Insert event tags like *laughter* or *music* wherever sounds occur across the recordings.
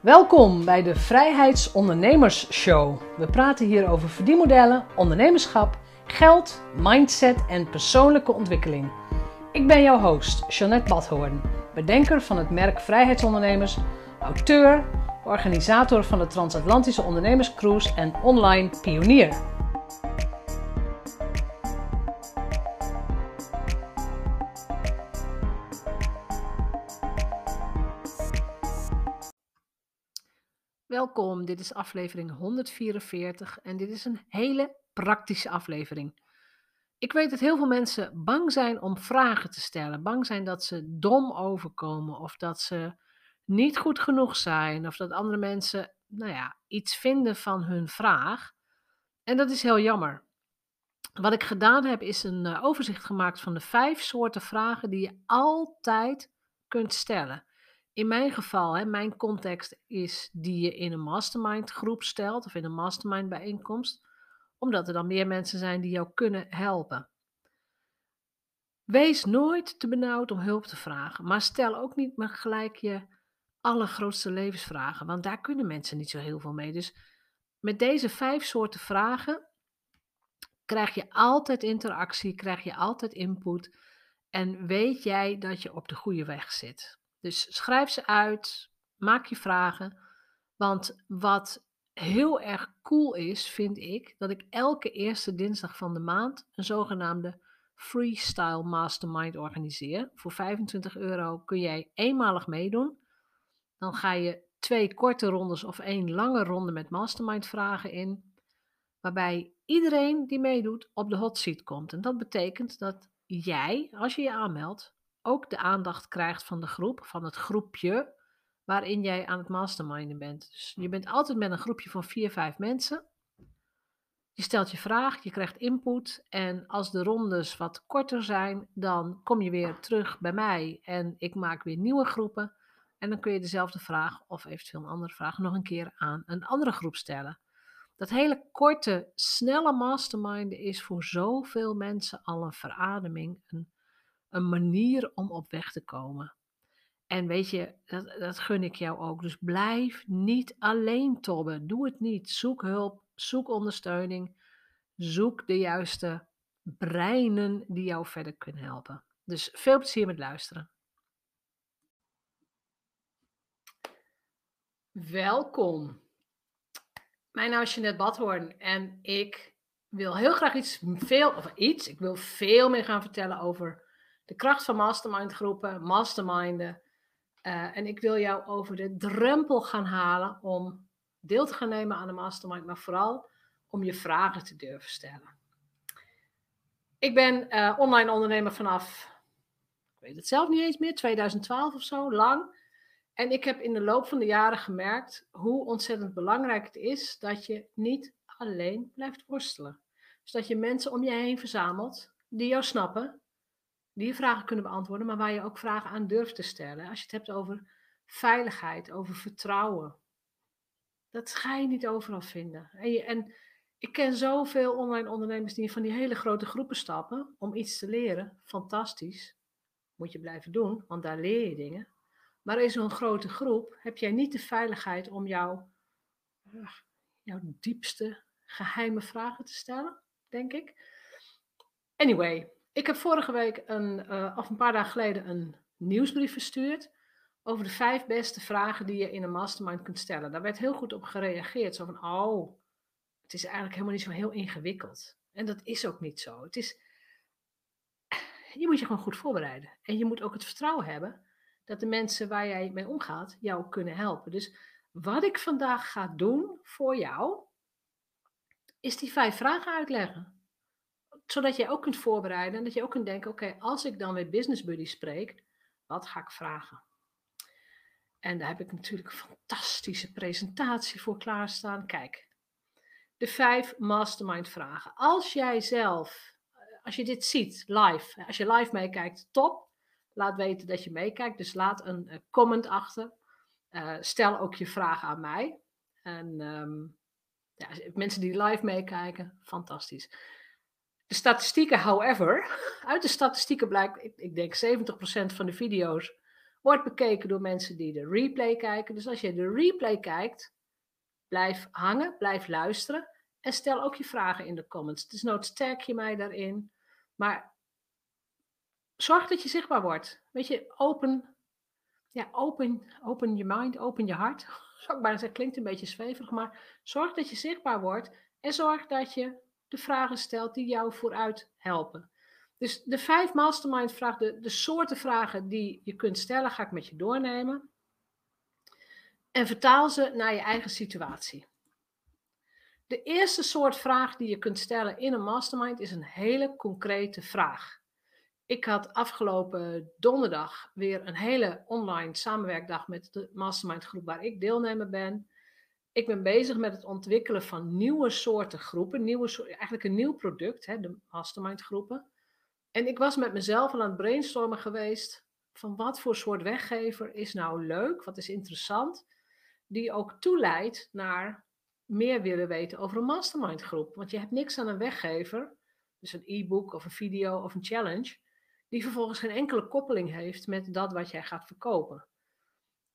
Welkom bij de Vrijheidsondernemers Show. We praten hier over verdienmodellen, ondernemerschap, geld, mindset en persoonlijke ontwikkeling. Ik ben jouw host, Jeanette Badhoorn, bedenker van het merk Vrijheidsondernemers, auteur, organisator van de Transatlantische Ondernemerscruise en online pionier. Welkom, dit is aflevering 144 en dit is een hele praktische aflevering. Ik weet dat heel veel mensen bang zijn om vragen te stellen, bang zijn dat ze dom overkomen of dat ze niet goed genoeg zijn of dat andere mensen, nou ja, iets vinden van hun vraag. En dat is heel jammer. Wat ik gedaan heb is een eh, overzicht gemaakt van de vijf soorten vragen die je altijd kunt stellen. In mijn geval, hè, mijn context is die je in een mastermind groep stelt of in een mastermind bijeenkomst, omdat er dan meer mensen zijn die jou kunnen helpen. Wees nooit te benauwd om hulp te vragen, maar stel ook niet maar gelijk je allergrootste levensvragen, want daar kunnen mensen niet zo heel veel mee. Dus met deze vijf soorten vragen krijg je altijd interactie, krijg je altijd input en weet jij dat je op de goede weg zit. Dus schrijf ze uit, maak je vragen. Want wat heel erg cool is, vind ik, dat ik elke eerste dinsdag van de maand een zogenaamde Freestyle Mastermind organiseer. Voor 25 euro kun jij eenmalig meedoen. Dan ga je twee korte rondes of één lange ronde met mastermind vragen in. Waarbij iedereen die meedoet op de hot seat komt. En dat betekent dat jij, als je je aanmeldt, ook de aandacht krijgt van de groep, van het groepje waarin jij aan het masterminden bent. Dus je bent altijd met een groepje van vier, vijf mensen. Je stelt je vraag, je krijgt input en als de rondes wat korter zijn, dan kom je weer terug bij mij en ik maak weer nieuwe groepen. En dan kun je dezelfde vraag of eventueel een andere vraag nog een keer aan een andere groep stellen. Dat hele korte, snelle masterminden is voor zoveel mensen al een verademing, een een manier om op weg te komen. En weet je, dat, dat gun ik jou ook. Dus blijf niet alleen tobben. Doe het niet. Zoek hulp, zoek ondersteuning. Zoek de juiste breinen die jou verder kunnen helpen. Dus veel plezier met luisteren. Welkom. Mijn naam is Jeanette Badhoorn en ik wil heel graag iets, veel, of iets, ik wil veel meer gaan vertellen over de kracht van mastermind groepen, masterminden. Uh, en ik wil jou over de drempel gaan halen om deel te gaan nemen aan de mastermind, maar vooral om je vragen te durven stellen. Ik ben uh, online ondernemer vanaf, ik weet het zelf niet eens meer, 2012 of zo, lang. En ik heb in de loop van de jaren gemerkt hoe ontzettend belangrijk het is dat je niet alleen blijft worstelen. Dus dat je mensen om je heen verzamelt die jou snappen, die je vragen kunnen beantwoorden, maar waar je ook vragen aan durft te stellen. Als je het hebt over veiligheid, over vertrouwen. Dat ga je niet overal vinden. En, en ik ken zoveel online ondernemers die van die hele grote groepen stappen om iets te leren. Fantastisch. Moet je blijven doen, want daar leer je dingen. Maar in zo'n grote groep heb jij niet de veiligheid om jouw, jouw diepste geheime vragen te stellen, denk ik. Anyway, ik heb vorige week, een, uh, of een paar dagen geleden, een nieuwsbrief verstuurd over de vijf beste vragen die je in een mastermind kunt stellen. Daar werd heel goed op gereageerd. Zo van, oh, het is eigenlijk helemaal niet zo heel ingewikkeld. En dat is ook niet zo. Het is, je moet je gewoon goed voorbereiden. En je moet ook het vertrouwen hebben dat de mensen waar jij mee omgaat jou kunnen helpen. Dus wat ik vandaag ga doen voor jou, is die vijf vragen uitleggen zodat je ook kunt voorbereiden en dat je ook kunt denken: oké, als ik dan weer business buddy spreek, wat ga ik vragen? En daar heb ik natuurlijk een fantastische presentatie voor klaarstaan. Kijk, de vijf mastermind vragen. Als jij zelf, eh, als je dit ziet live, als je live meekijkt, top. Laat weten dat je meekijkt. Dus laat een eh, comment achter. Uh, stel ook je vragen aan mij. En um, ja, mensen die live meekijken, fantastisch. De statistieken, however, uit de statistieken blijkt, ik, denk 70% van de video's wordt bekeken door mensen die de replay kijken. Dus als je de replay kijkt, blijf hangen, blijf luisteren en stel ook je vragen in de comments. Dus nood tag je mij daarin. Maar zorg dat je zichtbaar wordt. Weet je, open, ja, open, open je mind, open je hart. *laughs* Zou ik klinkt een beetje zweverig, maar zorg dat je zichtbaar wordt en zorg dat je de vragen stelt die jou vooruit helpen. Dus de vijf mastermind vragen, de, de soorten vragen die je kunt stellen, ga ik met je doornemen. En vertaal ze naar je eigen situatie. De eerste soort vraag die je kunt stellen in een mastermind is een hele concrete vraag. Ik had afgelopen donderdag weer een hele online samenwerkdag met de mastermind groep waar ik deelnemer ben. Ik ben bezig met het ontwikkelen van nieuwe soorten groepen, nieuwe, eigenlijk een nieuw product, hè, de mastermind groepen. En ik was met mezelf aan het brainstormen geweest van wat voor soort weggever is nou leuk, wat is interessant, die ook toeleidt naar meer willen weten over een mastermind groep. Want je hebt niks aan een weggever, dus een e-book of een video of een challenge, die vervolgens geen enkele koppeling heeft met dat wat jij gaat verkopen.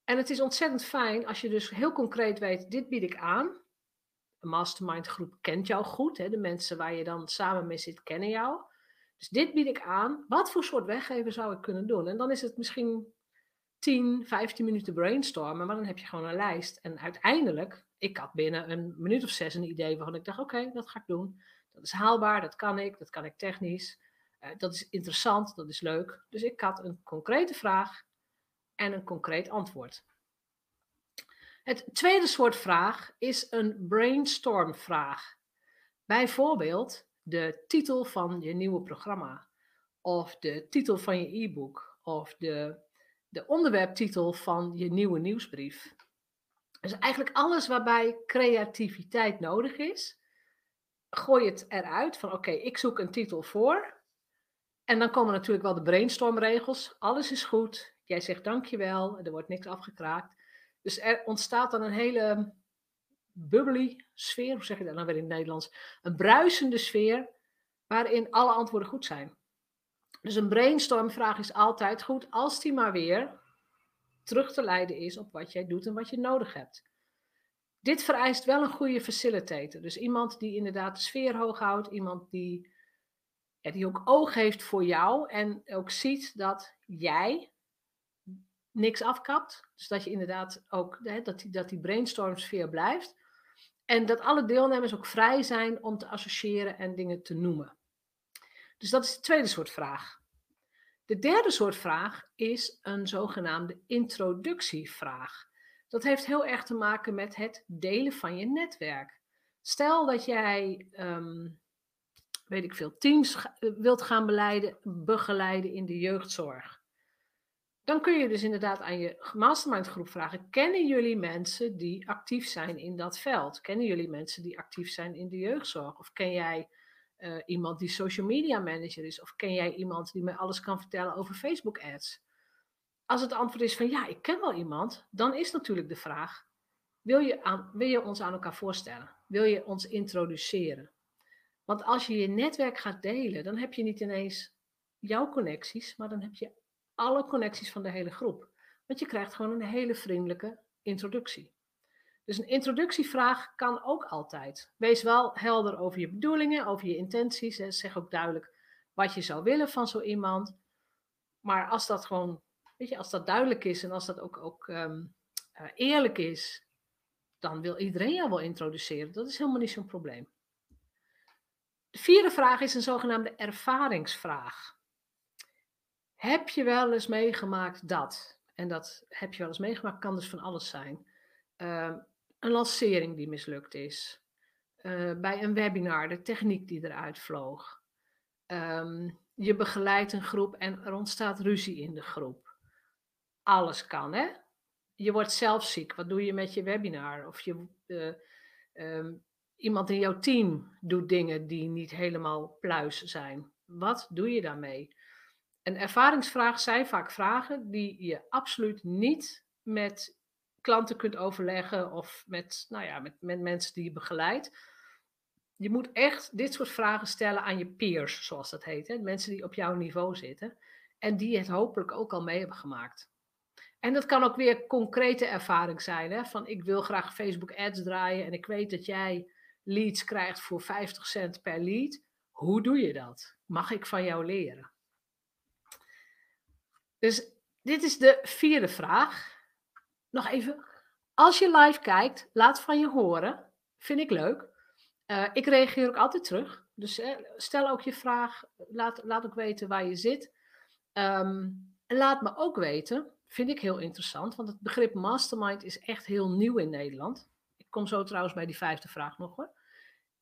En het is ontzettend fijn als je dus heel concreet weet, dit bied ik aan. Een mastermind groep kent jou goed, hè? de mensen waar je dan samen mee zit kennen jou. Dus dit bied ik aan. Wat voor soort weggever zou ik kunnen doen? En dan is het misschien 10, 15 minuten brainstormen, maar dan heb je gewoon een lijst. En uiteindelijk, ik had binnen een minuut of zes een idee waarvan ik dacht, oké, dat ga ik doen. Dat is haalbaar, dat kan ik, dat kan ik technisch. Uh, dat is interessant, dat is leuk. Dus ik had een concrete vraag en een concreet antwoord. Het tweede soort vraag is een brainstormvraag. Bijvoorbeeld de titel van je nieuwe programma, of de titel van je e-book, of de, de onderwerptitel van je nieuwe nieuwsbrief. Dus eigenlijk alles waarbij creativiteit nodig is, gooi het eruit van oké, ik zoek een titel voor. En dan komen natuurlijk wel de brainstormregels. Alles is goed. Jij zegt dankjewel. Er wordt niks afgekraakt. Dus er ontstaat dan een hele bubbly sfeer, hoe zeg je dat nou weer in het Nederlands? Een bruisende sfeer waarin alle antwoorden goed zijn. Dus een brainstormvraag is altijd goed als die maar weer terug te leiden is op wat jij doet en wat je nodig hebt. Dit vereist wel een goede facilitator. Dus iemand die inderdaad de sfeer hoog houdt, iemand die, die ook oog heeft voor jou en ook ziet dat jij niks afkapt. Dus dat je inderdaad ook hè, dat, die, dat die brainstormsfeer blijft. En dat alle deelnemers ook vrij zijn om te associëren en dingen te noemen. Dus dat is de tweede soort vraag. De derde soort vraag is een zogenaamde introductievraag. Dat heeft heel erg te maken met het delen van je netwerk. Stel dat jij, um, weet ik veel, teams wilt gaan begeleiden in de jeugdzorg. Dan kun je dus inderdaad aan je mastermind groep vragen: kennen jullie mensen die actief zijn in dat veld? Kennen jullie mensen die actief zijn in de jeugdzorg? Of ken jij uh, iemand die social media manager is? Of ken jij iemand die mij alles kan vertellen over Facebook ads? Als het antwoord is van ja, ik ken wel iemand, dan is natuurlijk de vraag: wil je, aan, wil je ons aan elkaar voorstellen? Wil je ons introduceren? Want als je je netwerk gaat delen, dan heb je niet ineens jouw connecties, maar dan heb je alle connecties van de hele groep. Want je krijgt gewoon een hele vriendelijke introductie. Dus een introductievraag kan ook altijd. Wees wel helder over je bedoelingen, over je intenties. En zeg ook duidelijk wat je zou willen van zo iemand. Maar als dat gewoon, weet je, als dat duidelijk is en als dat ook, ook um, uh, eerlijk is, dan wil iedereen jou wel introduceren. Dat is helemaal niet zo'n probleem. De vierde vraag is een zogenaamde ervaringsvraag. Heb je wel eens meegemaakt dat? En dat heb je wel eens meegemaakt, kan dus van alles zijn. Uh, een lancering die mislukt is. Uh, bij een webinar, de techniek die eruit vloog. Um, je begeleidt een groep en er ontstaat ruzie in de groep. Alles kan, hè? Je wordt zelf ziek. Wat doe je met je webinar? Of je, uh, um, iemand in jouw team doet dingen die niet helemaal pluis zijn. Wat doe je daarmee? Een ervaringsvraag zijn vaak vragen die je absoluut niet met klanten kunt overleggen of met, nou ja, met, met mensen die je begeleidt. Je moet echt dit soort vragen stellen aan je peers, zoals dat heet. Hè? Mensen die op jouw niveau zitten en die het hopelijk ook al mee hebben gemaakt. En dat kan ook weer concrete ervaring zijn. Hè? Van ik wil graag Facebook ads draaien en ik weet dat jij leads krijgt voor 50 cent per lead. Hoe doe je dat? Mag ik van jou leren? Dus dit is de vierde vraag. Nog even. Als je live kijkt, laat van je horen. Vind ik leuk. Uh, ik reageer ook altijd terug. Dus eh, stel ook je vraag. Laat, laat ook weten waar je zit. Um, laat me ook weten, vind ik heel interessant, want het begrip mastermind is echt heel nieuw in Nederland. Ik kom zo trouwens bij die vijfde vraag nog hoor.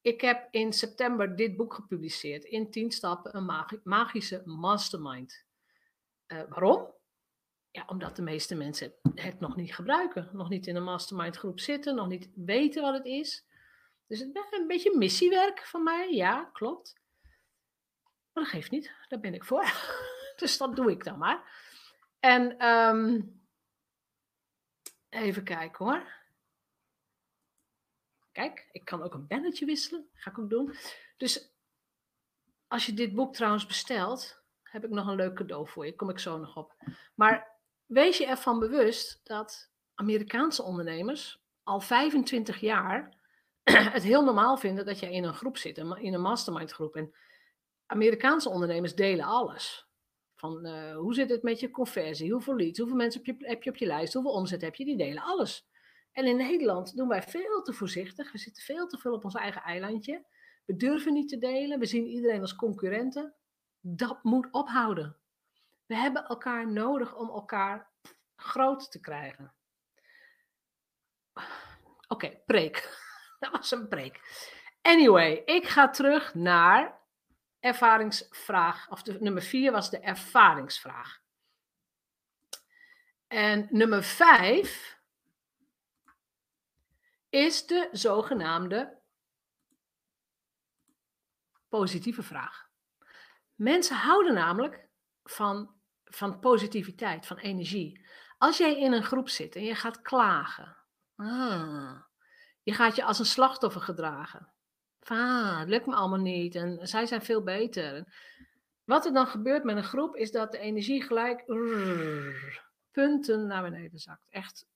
Ik heb in september dit boek gepubliceerd, In 10 stappen, een magische mastermind. Uh, waarom? Ja, omdat de meeste mensen het nog niet gebruiken. Nog niet in een mastermind groep zitten, nog niet weten wat het is. Dus het een beetje missiewerk van mij, ja, klopt. Maar dat geeft niet, daar ben ik voor. *laughs* dus dat doe ik dan maar. En um, even kijken hoor. Kijk, ik kan ook een bennetje wisselen. Ga ik ook doen. Dus als je dit boek trouwens bestelt, heb ik nog een leuk cadeau voor je. Kom ik zo nog op. Maar wees je ervan bewust dat Amerikaanse ondernemers al 25 jaar *clears throat* het heel normaal vinden dat jij in een groep zit, in een mastermind groep. En Amerikaanse ondernemers delen alles. Van uh, hoe zit het met je conversie? Hoeveel leads? Hoeveel mensen heb je, heb je op je lijst? Hoeveel omzet heb je? Die delen alles. En in Nederland doen wij veel te voorzichtig. We zitten veel te veel op ons eigen eilandje. We durven niet te delen. We zien iedereen als concurrenten. Dat moet ophouden. We hebben elkaar nodig om elkaar groot te krijgen. Oké, preek. *laughs* Dat was een preek. Anyway, ik ga terug naar ervaringsvraag, of nummer vier was de ervaringsvraag. En nummer vijf is de zogenaamde positieve vraag. Mensen houden namelijk van, van positiviteit, van energie. Als jij in een groep zit en je gaat klagen, ah, je gaat je als een slachtoffer gedragen. Ah, het lukt me allemaal niet en zij zijn veel beter. Wat er dan gebeurt met een groep is dat de energie gelijk punten naar beneden zakt. Echt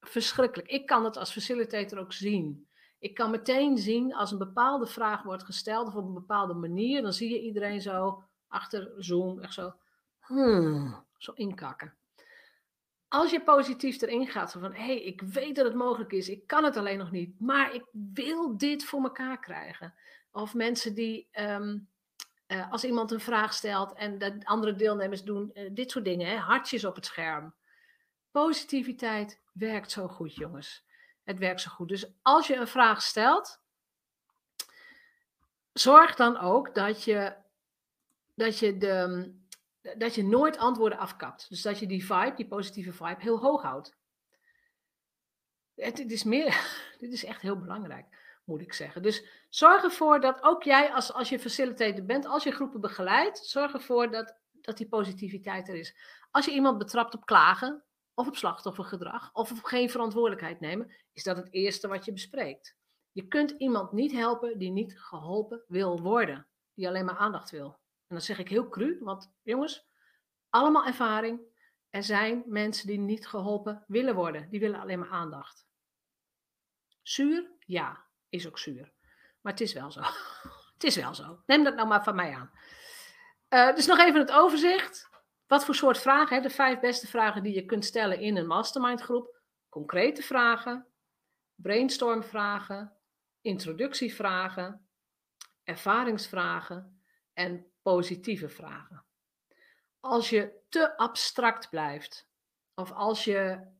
verschrikkelijk. Ik kan het als facilitator ook zien. Ik kan meteen zien als een bepaalde vraag wordt gesteld of op een bepaalde manier, dan zie je iedereen zo achter Zoom echt zo, hmm, zo inkakken als je positief erin gaat, van hé, hey, ik weet dat het mogelijk is, ik kan het alleen nog niet, maar ik wil dit voor elkaar krijgen. Of mensen die, ehm, eh, als iemand een vraag stelt en de andere deelnemers doen uh, dit soort dingen, hè, hartjes op het scherm. Positiviteit werkt zo goed, jongens. Het werkt zo goed. Dus als je een vraag stelt, zorg dan ook dat je, dat je de, dat je nooit antwoorden afkapt. Dus dat je die vibe, die positieve vibe, heel hoog houdt. Het, is meer, *laughs* dit is echt heel belangrijk, moet ik zeggen. Dus zorg ervoor dat ook jij, als, als je facilitator bent, als je groepen begeleidt, zorg ervoor dat, dat die positiviteit er is. Als je iemand betrapt op klagen, of op slachtoffergedrag, of op geen verantwoordelijkheid nemen, is dat het eerste wat je bespreekt. Je kunt iemand niet helpen die niet geholpen wil worden, die alleen maar aandacht wil. En dat zeg ik heel cru, want jongens, allemaal ervaring. Er zijn mensen die niet geholpen willen worden. Die willen alleen maar aandacht. Zuur? Ja, is ook zuur. Maar het is wel zo. *laughs* het is wel zo. Neem dat nou maar van mij aan. Uh, dus nog even het overzicht. Wat voor soort vragen? De vijf beste vragen die je kunt stellen in een mastermind groep. Concrete vragen, brainstormvragen, introductievragen, ervaringsvragen en positieve vragen. Als je te abstract blijft, of als je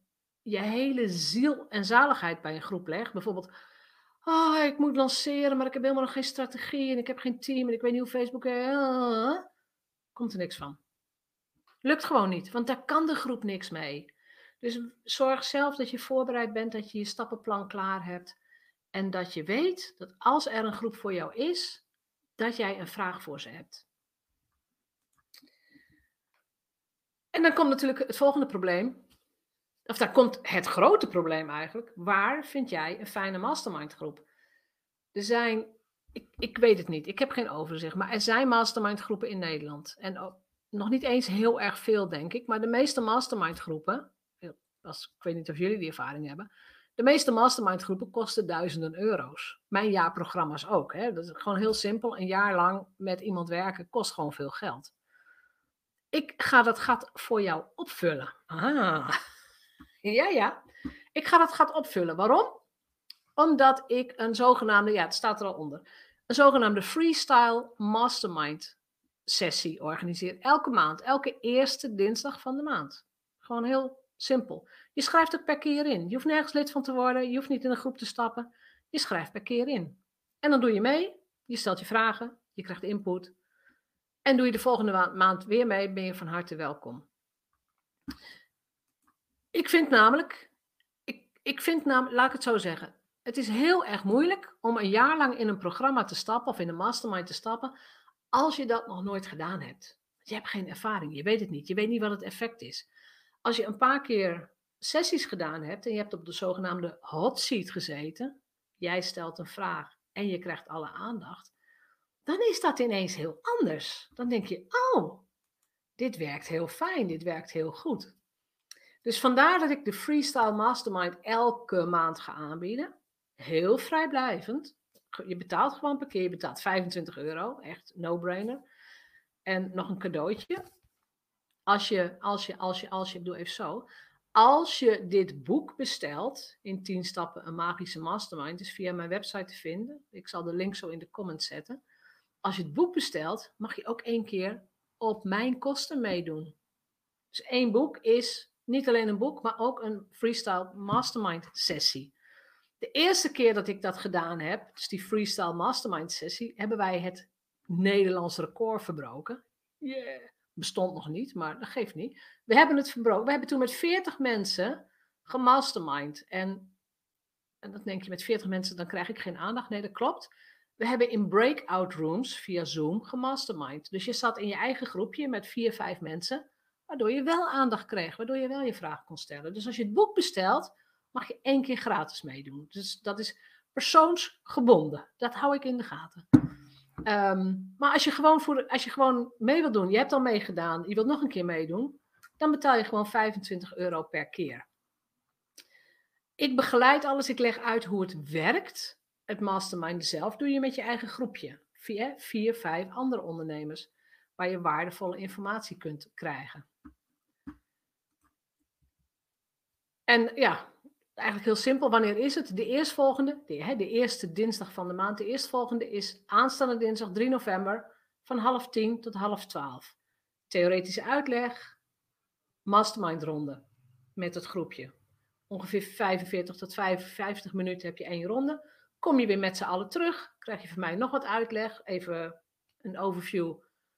je hele ziel en zaligheid bij een groep legt, bijvoorbeeld, oh, ik moet lanceren, maar ik heb helemaal nog geen strategie en ik heb geen team en ik weet niet hoe Facebook. Uh, komt er niks van. Lukt gewoon niet, want daar kan de groep niks mee. Dus zorg zelf dat je voorbereid bent, dat je je stappenplan klaar hebt en dat je weet dat als er een groep voor jou is, dat jij een vraag voor ze hebt. En dan komt natuurlijk het volgende probleem. Of daar komt het grote probleem eigenlijk. Waar vind jij een fijne mastermind groep? Er zijn, ik, ik weet het niet, ik heb geen overzicht, maar er zijn mastermind groepen in Nederland. En nog niet eens heel erg veel, denk ik, maar de meeste mastermind groepen, ik weet niet of jullie die ervaring hebben. De meeste mastermind groepen kosten duizenden euro's. Mijn jaarprogramma's ook. Hè? Dat is gewoon heel simpel. Een jaar lang met iemand werken kost gewoon veel geld. Ik ga dat gat voor jou opvullen. Ah, *laughs* ja, ja. Ik ga dat gat opvullen. Waarom? Omdat ik een zogenaamde, ja, het staat er al onder, een zogenaamde freestyle mastermind sessie organiseer. Elke maand, elke eerste dinsdag van de maand. Gewoon heel simpel. Je schrijft ook per keer in. Je hoeft nergens lid van te worden. Je hoeft niet in een groep te stappen. Je schrijft per keer in. En dan doe je mee. Je stelt je vragen. Je krijgt input. En doe je de volgende maand weer mee, ben je van harte welkom. Ik vind namelijk, ik, ik vind namelijk, laat ik het zo zeggen, het is heel erg moeilijk om een jaar lang in een programma te stappen of in een mastermind te stappen, als je dat nog nooit gedaan hebt. Je hebt geen ervaring, je weet het niet, je weet niet wat het effect is. Als je een paar keer sessies gedaan hebt en je hebt op de zogenaamde hot seat gezeten, jij stelt een vraag en je krijgt alle aandacht, dan is dat ineens heel anders. Dan denk je, oh, dit werkt heel fijn, dit werkt heel goed. Dus vandaar dat ik de Freestyle Mastermind elke maand ga aanbieden. Heel vrijblijvend. Je betaalt gewoon per keer, je betaalt 25 euro, echt no-brainer. En nog een cadeautje. Als je, als je, als je, als je, doe even zo. Als je dit boek bestelt, in 10 stappen een magische mastermind, is via mijn website te vinden. Ik zal de link zo in de comments zetten als je het boek bestelt, mag je ook één keer op mijn kosten meedoen. Dus één boek is niet alleen een boek, maar ook een freestyle mastermind sessie. De eerste keer dat ik dat gedaan heb, dus die freestyle mastermind sessie, hebben wij het Nederlands record verbroken. Yeah. Bestond nog niet, maar dat geeft niet. We hebben het verbroken. We hebben toen met 40 mensen gemastermind. En, en dat denk je, met 40 mensen, dan krijg ik geen aandacht. Nee, dat klopt. We hebben in breakout rooms via Zoom gemastermind. Dus je zat in je eigen groepje met vier, vijf mensen, waardoor je wel aandacht kreeg, waardoor je wel je vraag kon stellen. Dus als je het boek bestelt, mag je één keer gratis meedoen. Dus dat is persoonsgebonden. Dat hou ik in de gaten. Ehm, maar als je, gewoon voor, als je gewoon mee wilt doen, je hebt al meegedaan, je wilt nog een keer meedoen, dan betaal je gewoon 25 euro per keer. Ik begeleid alles, ik leg uit hoe het werkt het mastermind zelf doe je met je eigen groepje. Vier, vier, vijf andere ondernemers. Waar je waardevolle informatie kunt krijgen. En ja, eigenlijk heel simpel. Wanneer is het? De eerstvolgende, de, de eerste dinsdag van de maand. De eerstvolgende is aanstaande dinsdag 3 november van half tien tot half twaalf. Theoretische uitleg, mastermind ronde met het groepje. Ongeveer 45 tot 55 minuten heb je één ronde. Kom je weer met z'n allen terug, krijg je van mij nog wat uitleg, even een overview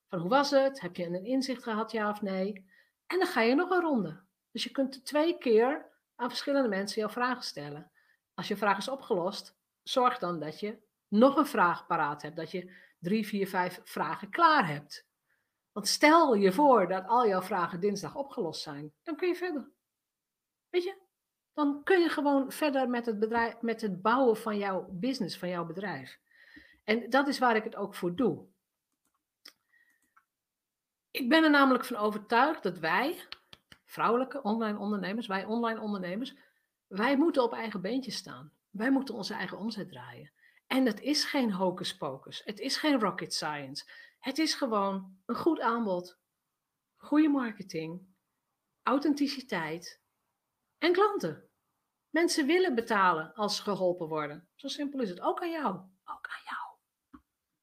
van hoe was het, heb je een inzicht gehad, ja of nee. En dan ga je nog een ronde. Dus je kunt twee keer aan verschillende mensen jouw vragen stellen. Als je vraag is opgelost, zorg dan dat je nog een vraag paraat hebt, dat je drie, vier, vijf vragen klaar hebt. Want stel je voor dat al jouw vragen dinsdag opgelost zijn, dan kun je verder. Weet je? dan kun je gewoon verder met het, bedrijf, met het bouwen van jouw business, van jouw bedrijf. En dat is waar ik het ook voor doe. Ik ben er namelijk van overtuigd dat wij, vrouwelijke online ondernemers, wij online ondernemers, wij moeten op eigen beentjes staan. Wij moeten onze eigen omzet draaien. En het is geen hocus pocus. Het is geen rocket science. Het is gewoon een goed aanbod, goede marketing, authenticiteit en klanten. Mensen willen betalen als ze geholpen worden. Zo simpel is het. Ook aan jou. Ook aan jou.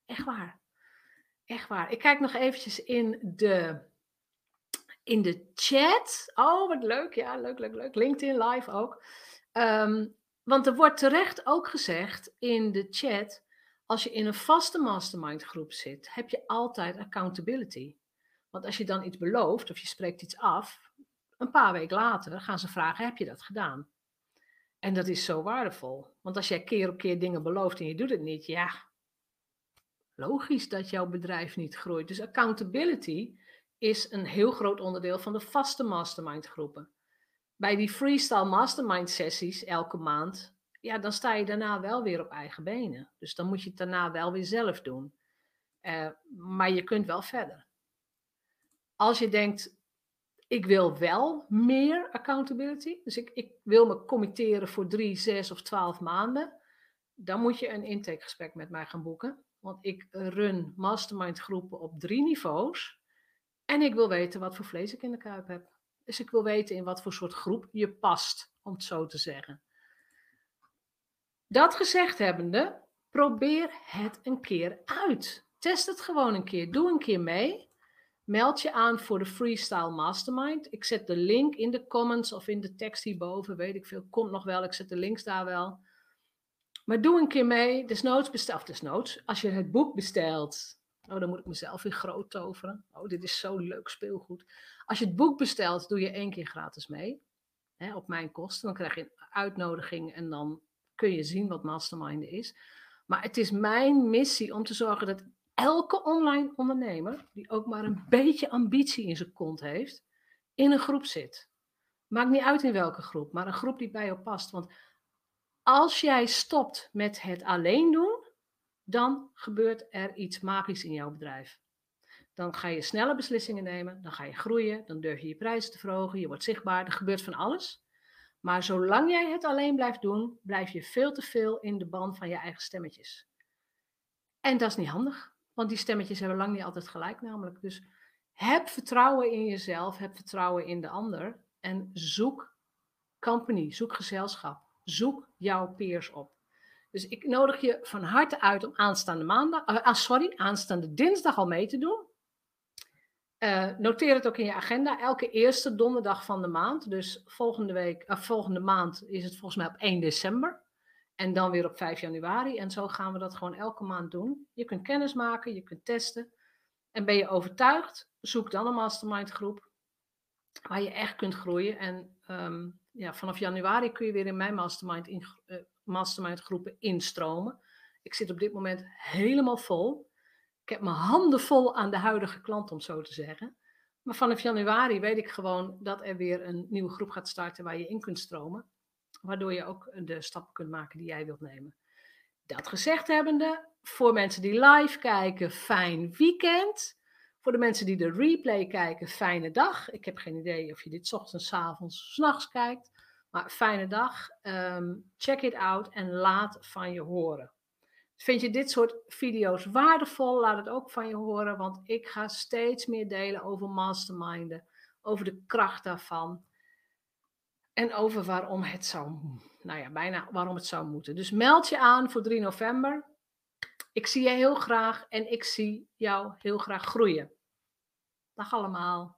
Echt waar. Echt waar. Ik kijk nog eventjes in de, in de chat. Oh, wat leuk. Ja, leuk, leuk, leuk. LinkedIn live ook. Ehm, want er wordt terecht ook gezegd in de chat. Als je in een vaste mastermind groep zit, heb je altijd accountability. Want als je dan iets belooft of je spreekt iets af, een paar weken later gaan ze vragen: heb je dat gedaan? En dat is zo waardevol. Want als jij keer op keer dingen belooft en je doet het niet, ja, logisch dat jouw bedrijf niet groeit. Dus accountability is een heel groot onderdeel van de vaste mastermind groepen. Bij die freestyle mastermind sessies elke maand, ja, dan sta je daarna wel weer op eigen benen. Dus dan moet je het daarna wel weer zelf doen. Uh, maar je kunt wel verder. Als je denkt, ik wil wel meer accountability. Dus ik, ik wil me committeren voor drie, zes of twaalf maanden. Dan moet je een intakegesprek met mij gaan boeken. Want ik run mastermind groepen op drie niveaus. En ik wil weten wat voor vlees ik in de kuip heb. Dus ik wil weten in wat voor soort groep je past, om het zo te zeggen. Dat gezegd hebbende, probeer het een keer uit. Test het gewoon een keer. Doe een keer mee. Meld je aan voor de Freestyle Mastermind. Ik zet de link in de comments of in de tekst hierboven. Weet ik veel. Komt nog wel. Ik zet de links daar wel. Maar doe een keer mee. Desnoods bestel. Of desnoods. Als je het boek bestelt. Oh, dan moet ik mezelf weer groot toveren. Oh, dit is zo leuk speelgoed. Als je het boek bestelt, doe je één keer gratis mee. Hè, op mijn kosten. Dan krijg je een uitnodiging en dan kun je zien wat mastermind is. Maar het is mijn missie om te zorgen dat elke online ondernemer, die ook maar een beetje ambitie in zijn kont heeft, in een groep zit. Maakt niet uit in welke groep, maar een groep die bij jou past. Want als jij stopt met het alleen doen, dan gebeurt er iets magisch in jouw bedrijf. Dan ga je snelle beslissingen nemen, dan ga je groeien, dan durf je je prijzen te verhogen, je wordt zichtbaar, er gebeurt van alles. Maar zolang jij het alleen blijft doen, blijf je veel te veel in de band van je eigen stemmetjes. En dat is niet handig, want die stemmetjes hebben lang niet altijd gelijk namelijk. Dus heb vertrouwen in jezelf, heb vertrouwen in de ander en zoek company, zoek gezelschap, zoek jouw peers op. Dus ik nodig je van harte uit om aanstaande maandag, uh, sorry, aanstaande dinsdag al mee te doen. Uh, noteer het ook in je agenda. Elke eerste donderdag van de maand. Dus volgende, week, uh, volgende maand is het volgens mij op 1 december. En dan weer op 5 januari. En zo gaan we dat gewoon elke maand doen. Je kunt kennis maken, je kunt testen. En ben je overtuigd, zoek dan een mastermind groep. Waar je echt kunt groeien. En um, ja, vanaf januari kun je weer in mijn mastermind, in, mastermind groepen instromen. Ik zit op dit moment helemaal vol. Ik heb mijn handen vol aan de huidige klant, om zo te zeggen. Maar vanaf januari weet ik gewoon dat er weer een nieuwe groep gaat starten waar je in kunt stromen. Waardoor je ook de stappen kunt maken die jij wilt nemen. Dat gezegd hebbende, voor mensen die live kijken, fijn weekend. Voor de mensen die de replay kijken, fijne dag. Ik heb geen idee of je dit ochtends, avonds, s'nachts kijkt. Maar fijne dag. Um, check it out en laat van je horen. Vind je dit soort video's waardevol? Laat het ook van je horen, want ik ga steeds meer delen over masterminden, over de kracht daarvan en over waarom het zou, nou ja, bijna waarom het zou moeten. Dus meld je aan voor 3 november. Ik zie je heel graag en ik zie jou heel graag groeien. Dag allemaal.